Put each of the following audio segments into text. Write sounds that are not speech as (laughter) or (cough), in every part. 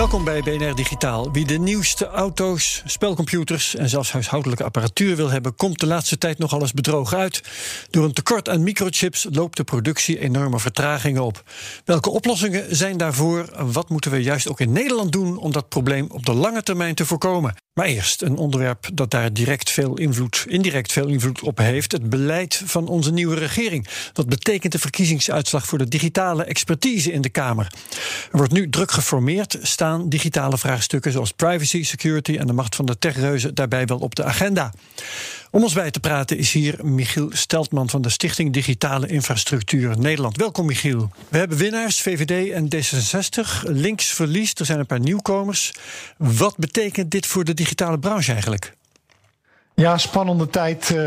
Welkom bij BNR Digitaal. Wie de nieuwste auto's, spelcomputers en zelfs huishoudelijke apparatuur wil hebben, komt de laatste tijd nogal eens bedrogen uit. Door een tekort aan microchips loopt de productie enorme vertragingen op. Welke oplossingen zijn daarvoor? Wat moeten we juist ook in Nederland doen om dat probleem op de lange termijn te voorkomen? Maar eerst een onderwerp dat daar direct veel invloed, indirect veel invloed op heeft: het beleid van onze nieuwe regering. Wat betekent de verkiezingsuitslag voor de digitale expertise in de Kamer? Er wordt nu druk geformeerd. Staan digitale vraagstukken zoals privacy, security en de macht van de techreuzen daarbij wel op de agenda? Om ons bij te praten is hier Michiel Steltman van de Stichting Digitale Infrastructuur Nederland. Welkom Michiel. We hebben winnaars, VVD en D66. Links verliest, er zijn een paar nieuwkomers. Wat betekent dit voor de digitale branche eigenlijk? Ja, spannende tijd, uh,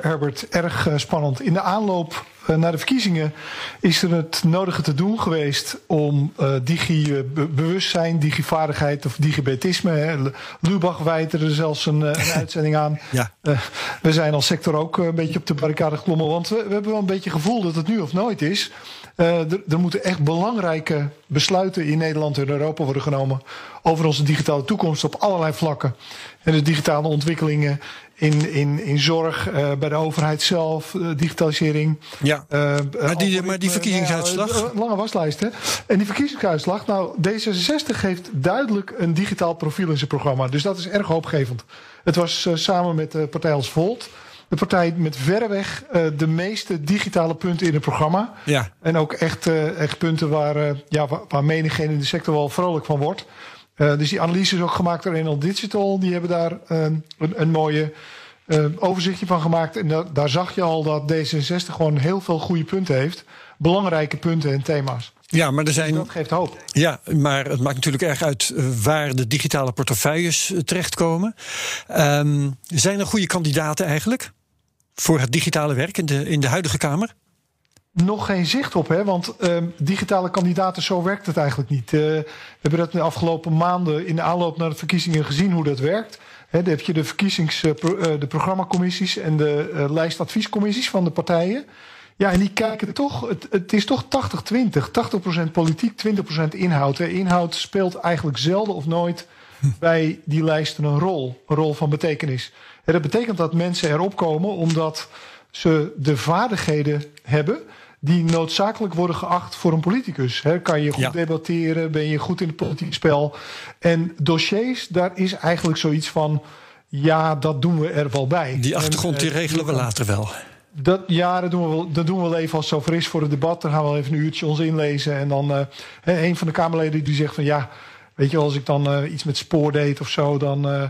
Herbert. Erg uh, spannend. In de aanloop uh, naar de verkiezingen is er het nodige te doen geweest om digi-bewustzijn, digivaardigheid of digibetisme. Lubach wijt er zelfs een, een (laughs) uitzending aan. Ja. we zijn als sector ook een beetje op de barricade geklommen, want we, we hebben wel een beetje het gevoel dat het nu of nooit is. Uh, er, moeten echt belangrijke besluiten in Nederland en Europa worden genomen over onze digitale toekomst op allerlei vlakken. En de digitale ontwikkelingen in, in, in zorg, uh, bij de overheid zelf, uh, digitalisering. Ja, maar, die, maar die verkiezingsuitslag? lange waslijst, hè? En die verkiezingsuitslag, nou, D66 heeft duidelijk een digitaal profiel in zijn programma. Dus dat is erg hoopgevend. Het was samen met de partij als Volt de partij met verreweg uh, de meeste digitale punten in het programma. Ja. En ook echt, uh, echt punten waar, uh, ja, waar, menigeen in de sector wel vrolijk van wordt. dus die analyse is ook gemaakt door Enel Digital. Die hebben daar een, een mooie overzichtje van gemaakt. En da daar zag je al dat D66 gewoon heel veel goede punten heeft. Belangrijke punten en thema's. Ja, maar er zijn. Dat geeft hoop. Ja, maar het maakt natuurlijk erg uit waar de digitale portefeuilles terechtkomen. Um, zijn er goede kandidaten eigenlijk? Voor het digitale werk in de, in de huidige Kamer? Nog geen zicht op, hè? want uh, digitale kandidaten, zo werkt het eigenlijk niet. Uh, we hebben dat de afgelopen maanden in de aanloop naar de verkiezingen gezien hoe dat werkt. He, dan heb je de verkiezings, uh, pro, de programmacommissies en de lijstadviescommissies van de partijen. Ja, en die kijken toch, het, het is toch 80-20. 80%, 80% politiek, 20% inhoud. Hè. Inhoud speelt eigenlijk zelden of nooit bij die lijsten een rol. Een rol van betekenis. En dat betekent dat mensen erop komen omdat ze de vaardigheden hebben die noodzakelijk worden geacht voor een politicus. He, kan je goed ja. debatteren, ben je goed in het politieke spel. En dossiers, daar is eigenlijk zoiets van... ja, dat doen we er wel bij. Die achtergrond, die regelen we later wel. Dat, ja, dat doen, we wel, dat doen we wel even als het zover is voor het debat. Dan gaan we wel even een uurtje ons inlezen. En dan uh, een van de Kamerleden die zegt van... ja, weet je, als ik dan uh, iets met spoor deed of zo... dan... Uh,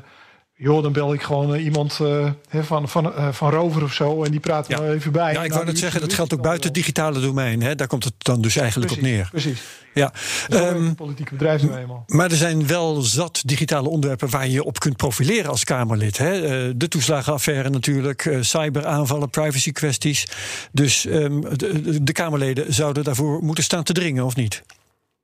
joh, dan bel ik gewoon uh, iemand uh, van, van, uh, van Rover of zo en die praat ja. even bij. Ja, ik nou, wou net zeggen, dat geldt ook buiten het digitale domein. Hè? Daar komt het dan dus eigenlijk precies, op neer. Precies. Ja. Um, politieke bedrijven nou eenmaal. Maar er zijn wel zat digitale onderwerpen waar je je op kunt profileren als Kamerlid. Hè? De toeslagenaffaire natuurlijk, cyberaanvallen, privacy kwesties. Dus um, de, de Kamerleden zouden daarvoor moeten staan te dringen, of niet?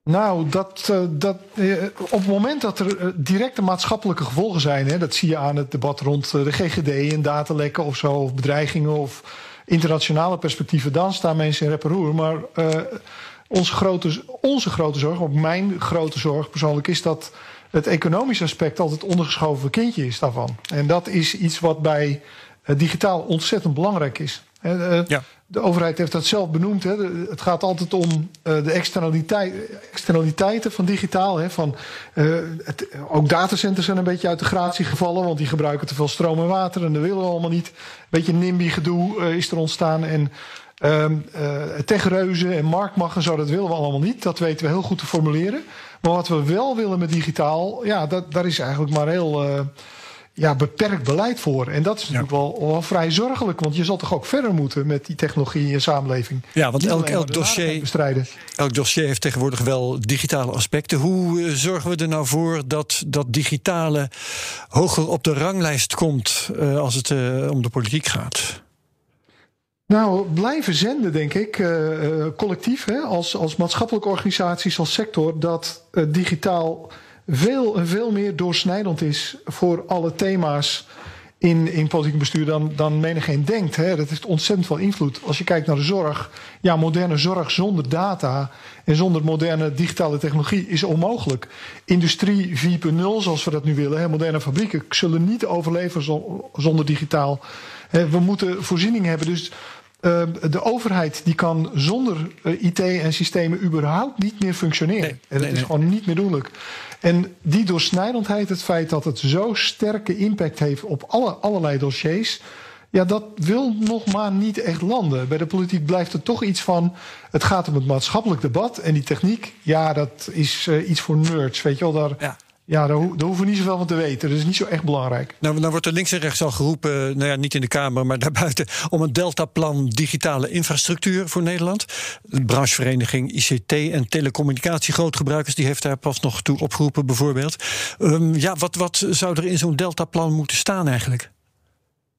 Nou, dat, uh, dat, uh, op het moment dat er uh, directe maatschappelijke gevolgen zijn, hè, dat zie je aan het debat rond de GGD en datalekken of zo, of bedreigingen of internationale perspectieven, dan staan mensen in rep en roer. Maar onze, grote, onze grote zorg, of mijn grote zorg persoonlijk, is dat het economische aspect altijd ondergeschoven kindje is daarvan. En dat is iets wat bij digitaal ontzettend belangrijk is. Ja. De overheid heeft dat zelf benoemd. Hè. Het gaat altijd om uh, de externaliteit, externaliteiten van digitaal. Hè. Van, uh, het, ook datacenters zijn een beetje uit de gratie gevallen, want die gebruiken te veel stroom en water en dat willen we allemaal niet. Een beetje NIMBY-gedoe uh, is er ontstaan. En Um, uh, techreuzen en marktmacht en zo, dat willen we allemaal niet. Dat weten we heel goed te formuleren. Maar wat we wel willen met digitaal, ja, dat, daar is eigenlijk maar heel ja, beperkt beleid voor. En dat is natuurlijk wel, wel, vrij zorgelijk, want je zal toch ook verder moeten met die technologie in je samenleving. Ja, want elk, elk, dossier, bestrijden. elk dossier heeft tegenwoordig wel digitale aspecten. Hoe uh, zorgen we er nou voor dat dat digitale hoger op de ranglijst komt uh, als het uh, om de politiek gaat? Nou, blijven zenden, denk ik, collectief, hè, als, als maatschappelijke organisaties, als sector, dat digitaal veel veel meer doorsnijdend is voor alle thema's in, in politiek bestuur dan, dan menigeen denkt. Hè. Dat heeft ontzettend veel invloed. Als je kijkt naar de zorg, ja, moderne zorg zonder data en zonder moderne digitale technologie is onmogelijk. Industrie 4.0, zoals we dat nu willen, hè, moderne fabrieken zullen niet overleven zonder digitaal. We moeten voorziening hebben. Dus uh, de overheid die kan zonder uh, IT en systemen überhaupt niet meer functioneren. Nee, en dat nee, is nee. gewoon niet meer doenlijk. En die doorsnijdendheid, het feit dat het zo sterke impact heeft op alle, allerlei dossiers. Ja, dat wil nog maar niet echt landen. Bij de politiek blijft er toch iets van. Het gaat om het maatschappelijk debat. En die techniek, ja, dat is uh, iets voor nerds. Weet je wel, daar. Ja. Ja, daar, ho daar, hoeven we niet zoveel van te weten. Dat is niet zo echt belangrijk. Nou, dan wordt er links en rechts al geroepen, nou ja, niet in de Kamer, maar (laughs) daarbuiten, om een deltaplan digitale infrastructuur voor Nederland. De branchevereniging ICT en telecommunicatie grootgebruikers, die heeft daar pas nog toe opgeroepen, bijvoorbeeld. Um, ja, wat, wat zou er in zo'n deltaplan moeten staan eigenlijk?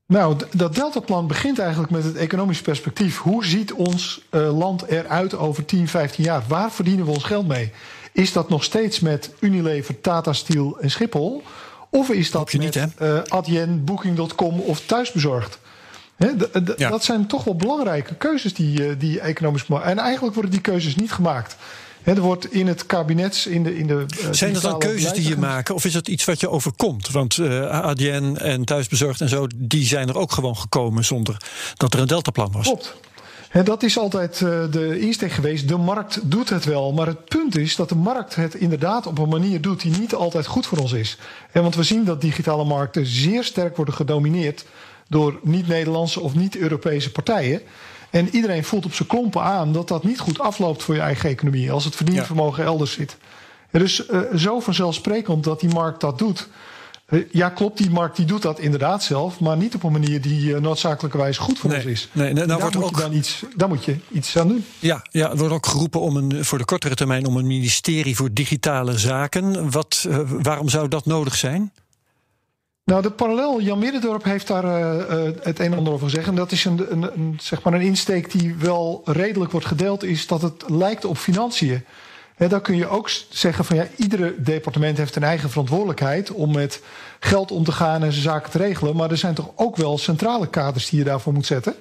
Nou, dat deltaplan begint eigenlijk met het economisch perspectief. Hoe ziet ons uh, land eruit over 10, 15 jaar? Waar verdienen we ons geld mee? Is dat nog steeds met Unilever, Tata Steel en Schiphol? Of is dat met niet, uh, Adyen, Booking.com of thuisbezorgd? He, ja. Dat zijn toch wel belangrijke keuzes die, uh, die economisch... En eigenlijk worden die keuzes niet gemaakt. He, er wordt in het kabinet... In de, in de, uh, zijn dat dan keuzes die je maakt? Of is dat iets wat je overkomt? Want uh, ADN en thuisbezorgd en zo... die zijn er ook gewoon gekomen zonder dat er een deltaplan was. Klopt. En dat is altijd uh, de insteek geweest. De markt doet het wel. Maar het punt is dat de markt het inderdaad op een manier doet die niet altijd goed voor ons is. En want we zien dat digitale markten zeer sterk worden gedomineerd door niet-Nederlandse of niet-Europese partijen. En iedereen voelt op zijn klompen aan dat dat niet goed afloopt voor je eigen economie als het verdienvermogen ja. elders zit. Er is uh, zo vanzelfsprekend dat die markt dat doet. Ja, klopt, die markt die doet dat inderdaad zelf, maar niet op een manier die uh, noodzakelijkerwijs goed voor nee, ons is. Nee, nee, nou daar, moet ook... dan iets, daar moet je iets aan doen. Ja, ja, er wordt ook geroepen om een, voor de kortere termijn om een ministerie voor digitale zaken. Wat, uh, waarom zou dat nodig zijn? Nou, de parallel, Jan Middendorp heeft daar uh, het een en ander over gezegd. En dat is een, een, een, zeg maar een insteek die wel redelijk wordt gedeeld, is dat het lijkt op financiën. He, dan kun je ook zeggen van ja, iedere departement heeft een eigen verantwoordelijkheid om met geld om te gaan en zijn zaken te regelen. Maar er zijn toch ook wel centrale kaders die je daarvoor moet zetten.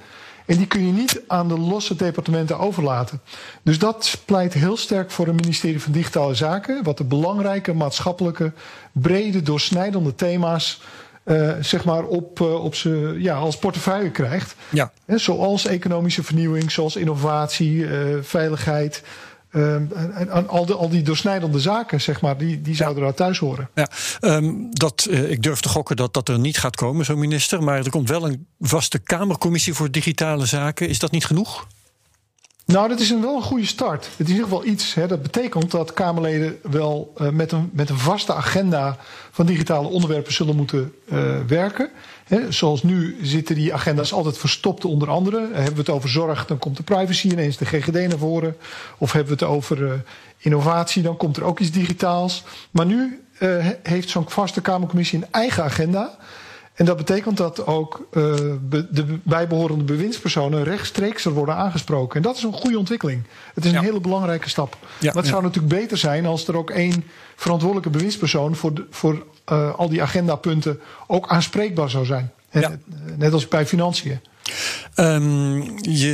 En die kun je niet aan de losse departementen overlaten. Dus dat pleit heel sterk voor een ministerie van Digitale Zaken. Wat de belangrijke maatschappelijke, brede, doorsnijdende thema's. Uh, zeg maar op, uh, op ze, ja, als portefeuille krijgt. Ja. He, zoals economische vernieuwing, zoals innovatie, uh, veiligheid. Um, en, en al, de, al, die doorsnijdende zaken, zeg maar, die, die zouden ja. er thuis horen. Ja, um, dat, uh, ik durf te gokken dat dat er niet gaat komen, zo'n minister. Maar er komt wel een vaste Kamercommissie voor digitale zaken. Is dat niet genoeg? Nou, dat is een, wel een goede start. Het is in ieder geval iets. Hè, dat betekent dat Kamerleden wel uh, met, een, met een vaste agenda van digitale onderwerpen zullen moeten uh, werken. Zoals nu zitten die agenda's altijd verstopt onder andere. Hebben we het over zorg, dan komt de privacy ineens de GGD naar voren. Of hebben we het over innovatie, dan komt er ook iets digitaals. Maar nu heeft zo'n vaste Kamercommissie een eigen agenda. En dat betekent dat ook uh, de bijbehorende bewindspersonen rechtstreeks er worden aangesproken. En dat is een goede ontwikkeling. Het is een hele belangrijke stap. Ja, maar het zou natuurlijk beter zijn als er ook één verantwoordelijke bewindspersoon voor, de, voor uh, al die agendapunten ook aanspreekbaar zou zijn. Net als bij financiën. Um, je,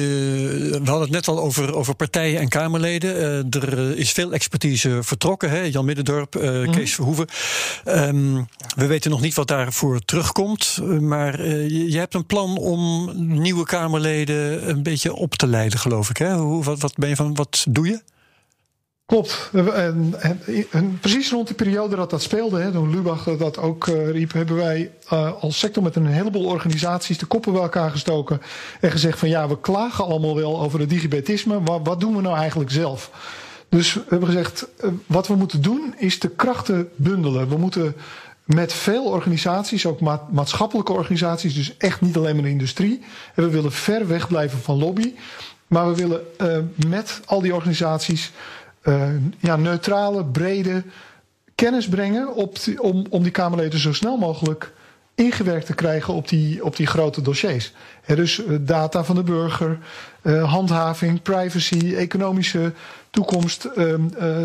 we hadden het net al over, over partijen en Kamerleden. Uh, er is veel expertise vertrokken. Hè? Jan Middendorp, uh, mm. Kees Verhoeven. Um, we weten nog niet wat daarvoor terugkomt. Maar uh, je, je, hebt een plan om nieuwe Kamerleden een beetje op te leiden, geloof ik. Hè? Hoe, wat, wat, ben je van, wat doe je? Klopt. En, en, precies rond die periode dat dat speelde, hè, toen Lubach dat ook uh, riep, hebben wij uh, als sector met een heleboel organisaties de koppen bij elkaar gestoken en gezegd van ja, we klagen allemaal wel over het digibetisme, maar wat doen we nou eigenlijk zelf? Dus we hebben gezegd, uh, wat we moeten doen is de krachten bundelen. We moeten met veel organisaties, ook ma maatschappelijke organisaties, dus echt niet alleen maar de industrie. En we willen ver weg blijven van lobby. Maar we willen met al die organisaties ja, neutrale, brede kennis brengen op om, om die Kamerleden zo snel mogelijk ingewerkt te krijgen op die, op die grote dossiers. He, dus uh, data van de burger, uh, handhaving, privacy, economische toekomst,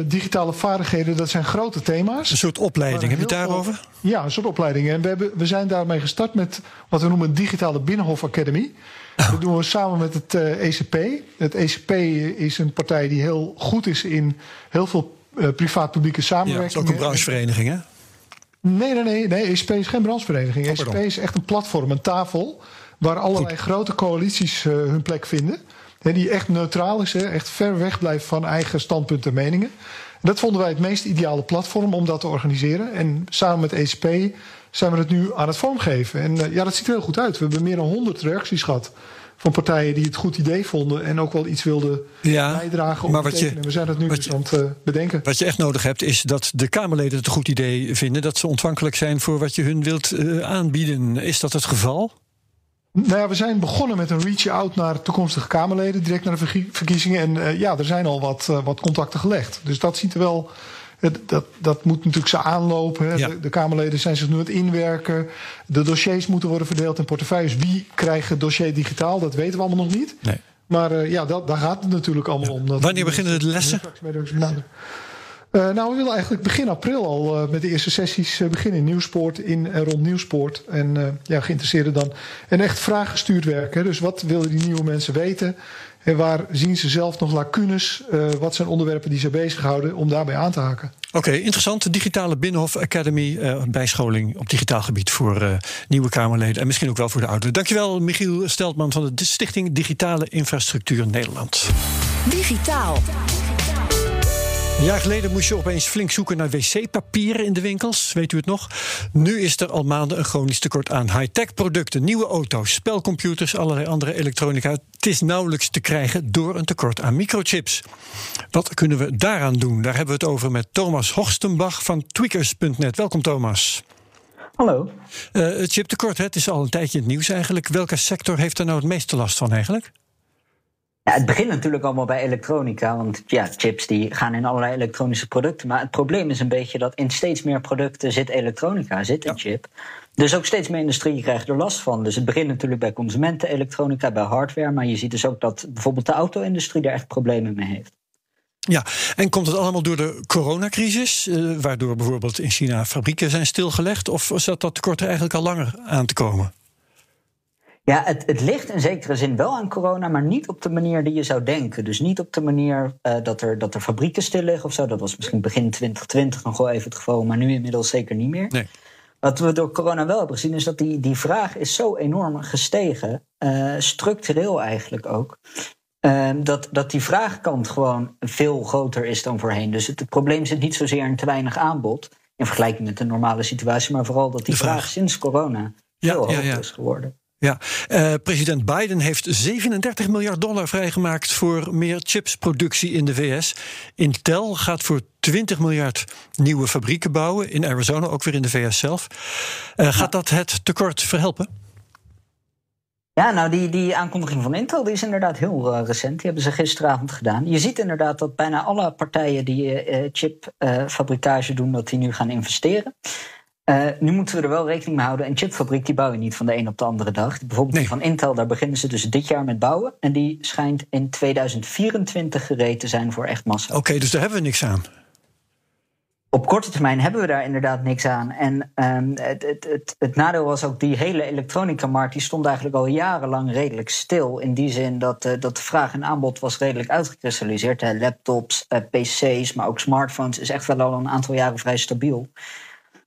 digitale vaardigheden, dat zijn grote thema's. Een soort opleiding, heb je het daarover? Ja, een soort opleiding. En we, hebben, we zijn daarmee gestart met wat we noemen Digitale Binnenhof Academy. Dat doen we samen met het ECP. Het ECP is een partij die heel goed is in heel veel privaat-publieke samenwerking. Ja, het is ook een branchevereniging, hè? Nee, nee, nee. nee ECP is geen branchevereniging. Oh, ECP is echt een platform, een tafel... waar allerlei goed. grote coalities uh, hun plek vinden. Hè, die echt neutraal is, hè, echt ver weg blijft van eigen standpunten en meningen. En dat vonden wij het meest ideale platform om dat te organiseren. En samen met ECP zijn we het nu aan het vormgeven. En uh, ja, dat ziet er heel goed uit. We hebben meer dan 100 reacties gehad van partijen die het goed idee vonden en ook wel iets wilden ja, bijdragen. Om maar wat je, we zijn het nu dus je, aan het uh, bedenken. Wat je echt nodig hebt, is dat de Kamerleden het een goed idee vinden, dat ze ontvankelijk zijn voor wat je hun wilt uh, aanbieden. Is dat het geval? Nou ja, we zijn begonnen met een reach-out naar toekomstige Kamerleden, direct naar de verkiezingen. En uh, ja, er zijn al wat, wat contacten gelegd. Dus dat ziet er wel dat, dat moet natuurlijk ze aanlopen. Ja. De, de, Kamerleden zijn zich nu aan het inwerken. De dossiers moeten worden verdeeld in portefeuilles. Wie krijgt het dossier digitaal? Dat weten we allemaal nog niet. Nee. Maar uh, ja, dat, daar gaat het natuurlijk allemaal ja. om. Dat Wanneer beginnen de lessen? Uh, nou, we willen eigenlijk begin april al uh, met de eerste sessies uh, beginnen in Nieuwspoort, in en rond Nieuwspoort. En ja, geïnteresseerden dan. En echt vraaggestuurd werken. Dus wat willen die nieuwe mensen weten? En waar zien ze zelf nog lacunes? wat zijn onderwerpen die ze bezighouden om daarbij aan te haken? Oké, okay, interessant. Digitale Binnenhof Academy, uh, bijscholing op digitaal gebied voor uh, nieuwe Kamerleden en misschien ook wel voor de ouderen. Dankjewel, Michiel Steltman van de Stichting Digitale Infrastructuur Nederland. Digitaal. Een jaar geleden moest je opeens flink zoeken naar wc-papieren in de winkels. Weet u het nog? Nu is er al maanden een chronisch tekort aan high-tech producten. Nieuwe auto's, spelcomputers, allerlei andere elektronica. Het is nauwelijks te krijgen door een tekort aan microchips. Wat kunnen we daaraan doen? Daar hebben we het over met Thomas Horstenbach van tweakers.net. Welkom Thomas. Hallo. Uh, het chiptekort, het is al een tijdje in het nieuws eigenlijk. Welke sector heeft er nou het meeste last van eigenlijk? Ja, het begint natuurlijk allemaal bij elektronica, want ja, chips die gaan in allerlei elektronische producten. Maar het probleem is een beetje dat in steeds meer producten zit elektronica, zit een ja. chip. Dus ook steeds meer industrie krijgt er last van. Dus het begint natuurlijk bij consumentenelektronica, bij hardware. Maar je ziet dus ook dat bijvoorbeeld de auto-industrie daar echt problemen mee heeft. Ja, en komt het allemaal door de coronacrisis, uh, waardoor bijvoorbeeld in China fabrieken zijn stilgelegd? Of zat dat tekort er eigenlijk al langer aan te komen? Ja, het, het ligt in zekere zin wel aan corona, maar niet op de manier die je zou denken. Dus niet op de manier uh, dat, er, dat er fabrieken stil liggen of zo. Dat was misschien begin 2020 nog wel even het geval, maar nu inmiddels zeker niet meer. Nee. Wat we door corona wel hebben gezien, is dat die, die vraag is zo enorm gestegen, uh, structureel eigenlijk ook. Uh, dat, dat die vraagkant gewoon veel groter is dan voorheen. Dus het, het, probleem zit niet zozeer in te weinig aanbod in vergelijking met de normale situatie, maar vooral dat die vraag. vraag. sinds corona ja, veel ja, ja. is geworden. Ja, uh, president Biden heeft 37 miljard dollar vrijgemaakt voor meer chipsproductie in de VS. Intel gaat voor 20 miljard nieuwe fabrieken bouwen in Arizona, ook weer in de VS zelf. Ja. Gaat dat het tekort verhelpen? Ja, nou, die, die aankondiging van Intel die is inderdaad heel uh, recent. Die hebben ze gisteravond gedaan. Je ziet inderdaad dat bijna alle partijen die chipfabrikage doen, dat die nu gaan investeren. Uh, nu moeten we er wel rekening mee houden. Een chipfabriek die bouw je niet van de een op de andere dag. Bijvoorbeeld nee. die van Intel, daar beginnen ze dus dit jaar met bouwen. En die schijnt in 2024 gereed te zijn voor echt massa. Oké, okay, dus daar hebben we niks aan. Op korte termijn hebben we daar inderdaad niks aan. En um, het, het, het, het, nadeel was ook die hele elektronica-markt... die stond eigenlijk al jarenlang redelijk stil. In die zin dat, uh, dat de vraag en aanbod was redelijk uitgekristalliseerd. Hè. Laptops, uh, pc's, maar ook smartphones... is echt wel al een aantal jaren vrij stabiel.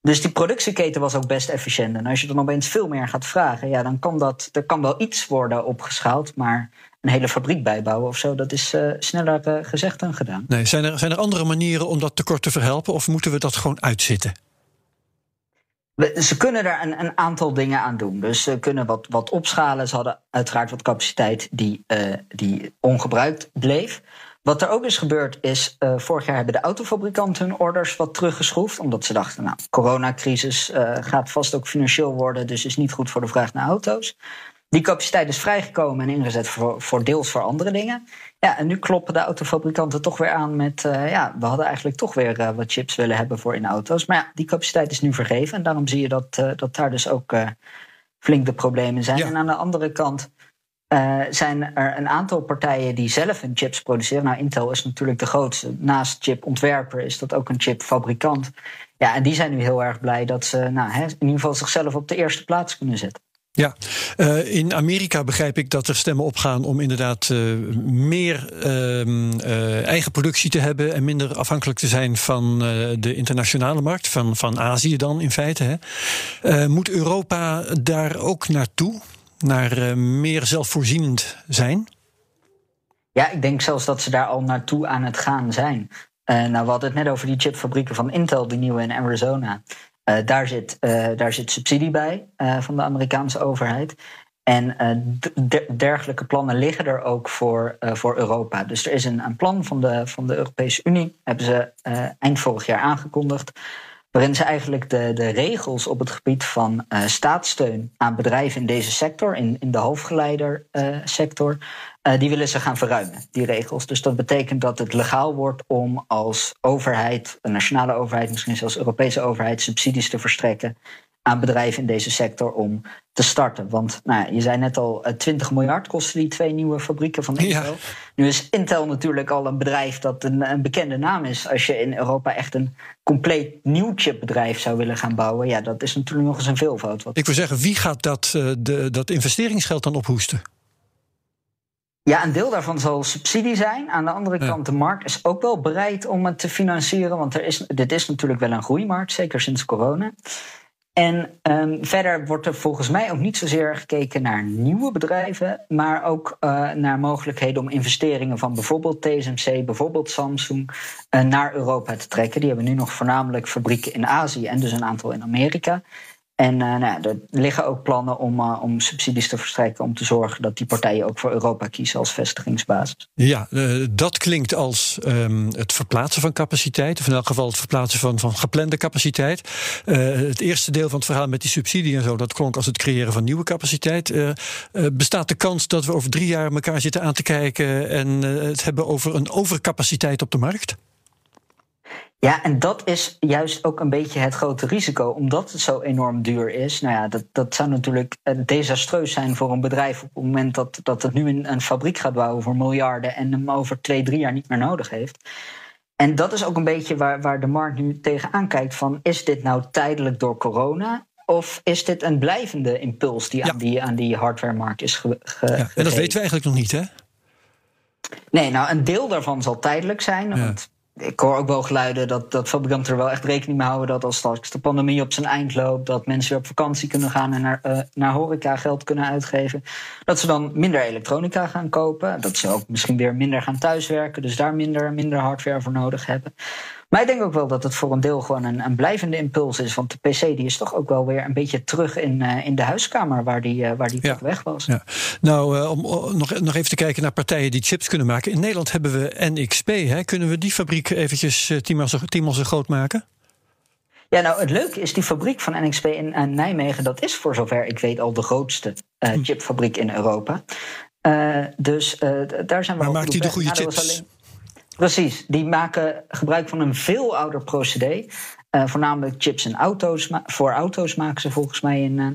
Dus die productieketen was ook best efficiënt. En als je dan opeens veel meer gaat vragen, ja, dan kan dat, er kan wel iets worden opgeschaald, maar een hele fabriek bijbouwen of zo, dat is uh, sneller uh, gezegd dan gedaan. Nee, zijn, er, zijn er andere manieren om dat tekort te verhelpen, of moeten we dat gewoon uitzitten? We, ze kunnen er een, een, aantal dingen aan doen. Dus ze kunnen wat, wat opschalen. Ze hadden uiteraard wat capaciteit die, uh, die ongebruikt bleef. Wat er ook is gebeurd is, uh, vorig jaar hebben de autofabrikanten hun orders wat teruggeschroefd. Omdat ze dachten, nou, coronacrisis uh, gaat vast ook financieel worden, dus is niet goed voor de vraag naar auto's. Die capaciteit is vrijgekomen en ingezet voor, voor deels voor andere dingen. Ja, en nu kloppen de autofabrikanten toch weer aan met... Uh, ja, we hadden eigenlijk toch weer wat chips willen hebben voor in auto's. Maar ja, die capaciteit is nu vergeven. En daarom zie je dat, dat daar dus ook flink de problemen zijn. Ja. En aan de andere kant zijn er een aantal partijen die zelf hun chips produceren. Nou, Intel is natuurlijk de grootste. Naast chipontwerper is dat ook een chipfabrikant. Ja, en die zijn nu heel erg blij dat ze nou, hè, in ieder geval zichzelf op de eerste plaats kunnen zetten. Ja, uh, in Amerika begrijp ik dat er stemmen opgaan om inderdaad uh, meer uh, eigen productie te hebben en minder afhankelijk te zijn van de internationale markt, van, van Azië dan in feite. Hè. moet Europa daar ook naartoe, naar meer zelfvoorzienend zijn? Ja, ik denk zelfs dat ze daar al naartoe aan het gaan zijn. nou, we hadden het net over die chipfabrieken van Intel, die nieuwe in Arizona. Uh, daar, zit, daar zit subsidie bij van de Amerikaanse overheid. En de, dergelijke plannen liggen er ook voor, voor Europa. Dus er is een, een, plan van de, van de Europese Unie, hebben ze eind vorig jaar aangekondigd. Waarin ze eigenlijk de, de regels op het gebied van staatssteun aan bedrijven in deze sector, in, in de halfgeleidersector, uh, die willen ze gaan verruimen, die regels. Dus dat betekent dat het legaal wordt om als overheid, een nationale overheid, misschien zelfs Europese overheid, subsidies te verstrekken aan bedrijven in deze sector om te starten. Want nou, je zei net al, 20 miljard kosten die twee nieuwe fabrieken van Intel. Ja. Nu is Intel natuurlijk al een bedrijf dat een, een, bekende naam is. Als je in Europa echt een compleet nieuw chipbedrijf zou willen gaan bouwen, ja, dat is natuurlijk nog eens een veelvoud. Ik wil zeggen, wie gaat dat, uh, de, dat investeringsgeld dan ophoesten? Ja, een deel daarvan zal subsidie zijn. Aan de andere ja. kant, de markt is ook wel bereid om het te financieren. Want er is, dit is natuurlijk wel een groeimarkt, zeker sinds corona. En um, verder wordt er volgens mij ook niet zozeer gekeken naar nieuwe bedrijven, maar ook uh, naar mogelijkheden om investeringen van bijvoorbeeld TSMC, bijvoorbeeld Samsung, uh, naar Europa te trekken. Die hebben nu nog voornamelijk fabrieken in Azië en dus een aantal in Amerika. En uh, nou, er liggen ook plannen om, uh, om subsidies te verstrekken om te zorgen dat die partijen ook voor Europa kiezen als vestigingsbasis. Ja, uh, dat klinkt als um, het verplaatsen van capaciteit, of in elk geval het verplaatsen van, van geplande capaciteit. het eerste deel van het verhaal met die subsidie en zo, dat klonk als het creëren van nieuwe capaciteit. bestaat de kans dat we over drie jaar elkaar zitten aan te kijken en het hebben over een overcapaciteit op de markt? Ja, en dat is juist ook een beetje het grote risico, omdat het zo enorm duur is. Nou ja, dat, dat zou natuurlijk desastreus zijn voor een bedrijf op het moment dat, dat het nu een, een fabriek gaat bouwen voor miljarden en hem over twee, drie jaar niet meer nodig heeft. En dat is ook een beetje waar, waar de markt nu tegenaan kijkt: van is dit nou tijdelijk door corona? Of is dit een blijvende impuls die, ja. aan, die aan die hardwaremarkt is ge, ge ja, En dat weten we eigenlijk nog niet, hè? Nee, nou, een deel daarvan zal tijdelijk zijn. Ja. Want ik hoor ook wel geluiden dat, dat fabrikanten er wel echt rekening mee houden dat als straks de pandemie op zijn eind loopt, dat mensen weer op vakantie kunnen gaan en naar, uh, naar horeca geld kunnen uitgeven, dat ze dan minder elektronica gaan kopen. Dat ze ook misschien weer minder gaan thuiswerken, dus daar minder, minder hardware voor nodig hebben. Maar ik denk ook wel dat het voor een deel gewoon een, een blijvende impuls is. Want de PC die is toch ook wel weer een beetje terug in, uh, in de huiskamer waar die, uh, waar die ja. weg was. Ja. Nou, uh, om nog, nog even te kijken naar partijen die chips kunnen maken. In Nederland hebben we NXP. Hè? Kunnen we die fabriek eventjes tienmaal zo groot maken? Ja, nou het leuke is, die fabriek van NXP in, Nijmegen, dat is voor zover ik weet al de grootste uh, chipfabriek in Europa. Dus daar zijn we. Maar maakt die de goede chips? Precies, die maken gebruik van een veel ouder procedé. Uh, voornamelijk chips en auto's. Voor auto's maken ze volgens mij in, uh,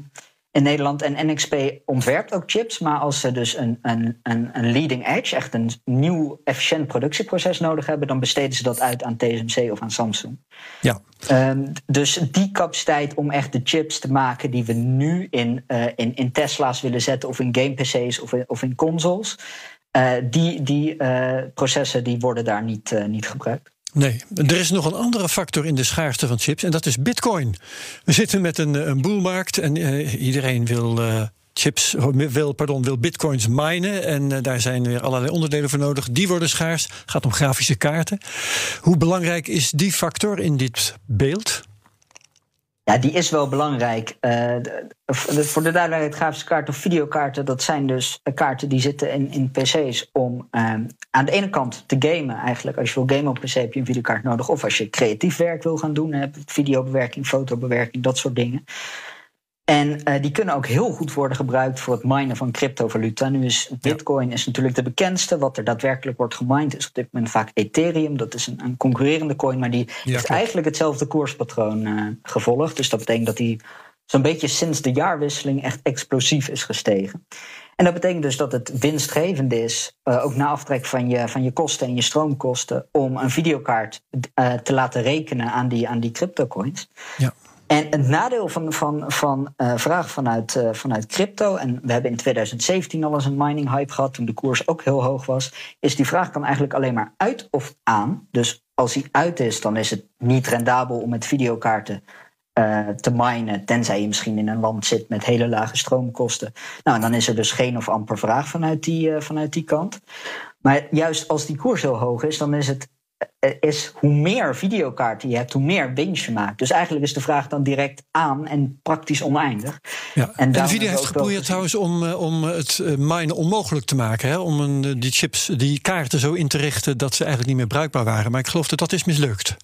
in Nederland. En NXP ontwerpt ook chips, maar als ze dus een, een, een, een leading edge, echt een nieuw efficiënt productieproces nodig hebben, dan besteden ze dat uit aan TSMC of aan Samsung. Ja. Um, dus die capaciteit om echt de chips te maken die we nu in, uh, in, in Tesla's willen zetten, of in game PC's of in, of in consoles. Uh, die die uh, processen die worden daar niet, uh, niet gebruikt. Nee, er is nog een andere factor in de schaarste van chips en dat is bitcoin. We zitten met een, een boelmarkt en iedereen wil chips, wil, pardon, wil bitcoins minen. En daar zijn weer allerlei onderdelen voor nodig. Die worden schaars. Het gaat om grafische kaarten. Hoe belangrijk is die factor in dit beeld? Ja, die is wel belangrijk. De, voor de duidelijkheid, grafische kaarten of videokaarten, dat zijn dus kaarten die zitten in, in PC's om uh, aan de ene kant te gamen. Eigenlijk, als je wil gamen op PC heb je een videokaart nodig. Of als je creatief werk wil gaan doen, heb videobewerking, fotobewerking, dat soort dingen. En uh, die kunnen ook heel goed worden gebruikt voor het minen van cryptovaluta. Nu is Bitcoin is natuurlijk de bekendste. Wat er daadwerkelijk wordt gemined is op dit moment vaak Ethereum. Dat is een, een concurrerende coin, maar die ja, heeft klopt. eigenlijk hetzelfde koerspatroon uh, gevolgd. Dus dat betekent dat die zo'n beetje sinds de jaarwisseling echt explosief is gestegen. En dat betekent dus dat het winstgevend is, uh, ook na aftrek van je, van je kosten en je stroomkosten, om een videokaart te laten rekenen aan die, aan die cryptocoins. Ja. En het nadeel van, van, van uh, vraag vanuit, uh, vanuit crypto, en we hebben in 2017 al eens een mining hype gehad toen de koers ook heel hoog was, is die vraag kan eigenlijk alleen maar uit of aan. Dus als die uit is, dan is het niet rendabel om met videokaarten uh, te minen, tenzij je misschien in een land zit met hele lage stroomkosten. Nou, dan is er dus geen of amper vraag vanuit die, vanuit die kant. Maar juist als die koers heel hoog is, dan is het is hoe meer videokaarten je hebt, hoe meer winst je maakt. Dus eigenlijk is de vraag dan direct aan en praktisch oneindig. Ja. En Nvidia heeft geprobeerd trouwens om, om het minen onmogelijk te maken. Hè? Om een, die chips, die kaarten zo in te richten dat ze eigenlijk niet meer bruikbaar waren. Maar ik geloof dat dat is mislukt.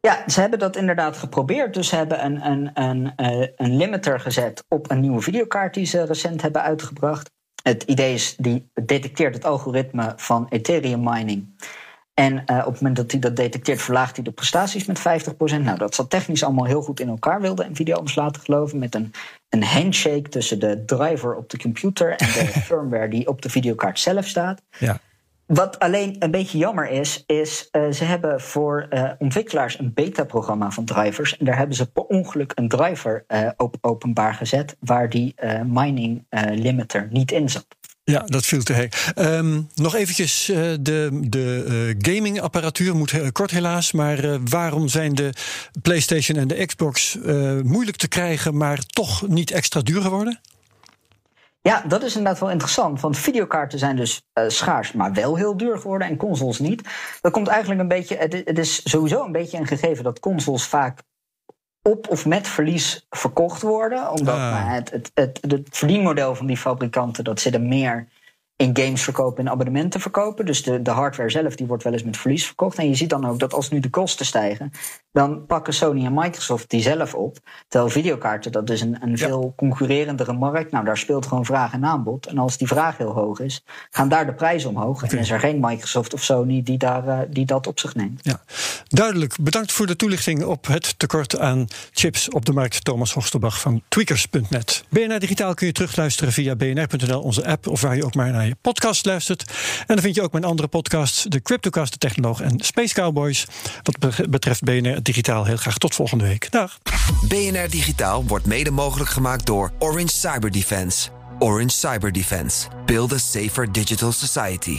Ja, ze hebben dat inderdaad geprobeerd. Dus ze hebben een, een, een, een limiter gezet op een nieuwe videokaart die ze recent hebben uitgebracht. Het idee is, die detecteert het algoritme van Ethereum mining. En uh, op het moment dat hij dat detecteert, verlaagt hij de prestaties met 50%. Nou, dat zat technisch allemaal heel goed in elkaar, wilde Nvidia ons laten geloven. Met een, een handshake tussen de driver op de computer en de (laughs) firmware die op de videokaart zelf staat. Ja. Wat alleen een beetje jammer is, is uh, ze hebben voor uh, ontwikkelaars een beta-programma van drivers. En daar hebben ze per ongeluk een driver op openbaar gezet waar die mining limiter niet in zat. Ja, dat viel te heet. Um, nog eventjes uh, de, de uh, gaming-apparatuur, moet heel kort helaas. Maar waarom zijn de PlayStation en de Xbox moeilijk te krijgen, maar toch niet extra duur geworden? Ja, dat is inderdaad wel interessant. Want videokaarten zijn dus schaars, maar wel heel duur geworden en consoles niet. Dat komt eigenlijk een beetje. Het is sowieso een beetje een gegeven dat consoles vaak op of met verlies verkocht worden. Omdat ah. het, het, het, het, verdienmodel van die fabrikanten, dat zit er meer in games verkopen en abonnementen verkopen. Dus de, de hardware zelf die wordt wel eens met verlies verkocht. En je ziet dan ook dat als nu de kosten stijgen, dan pakken Sony en Microsoft die zelf op. Terwijl videokaarten, dat is een, een veel concurrerendere markt. Nou, daar speelt gewoon vraag en aanbod. En als die vraag heel hoog is, gaan daar de prijzen omhoog. Okay. En is er geen Microsoft of Sony die, daar, uh, die dat op zich neemt. Ja, duidelijk. Bedankt voor de toelichting op het tekort aan chips op de markt. Thomas Hosterbach van tweakers.net. BNR Digitaal kun je terugluisteren via bnr.nl, onze app, of waar je ook maar naar podcast luistert. En dan vind je ook mijn andere podcasts, de Cryptocast, de Technoloog en Space Cowboys. Wat betreft BNR Digitaal heel graag tot volgende week. Dag. BNR Digitaal wordt mede mogelijk gemaakt door Orange Cyber Defense. Orange Cyber Defense. Build a safer digital society.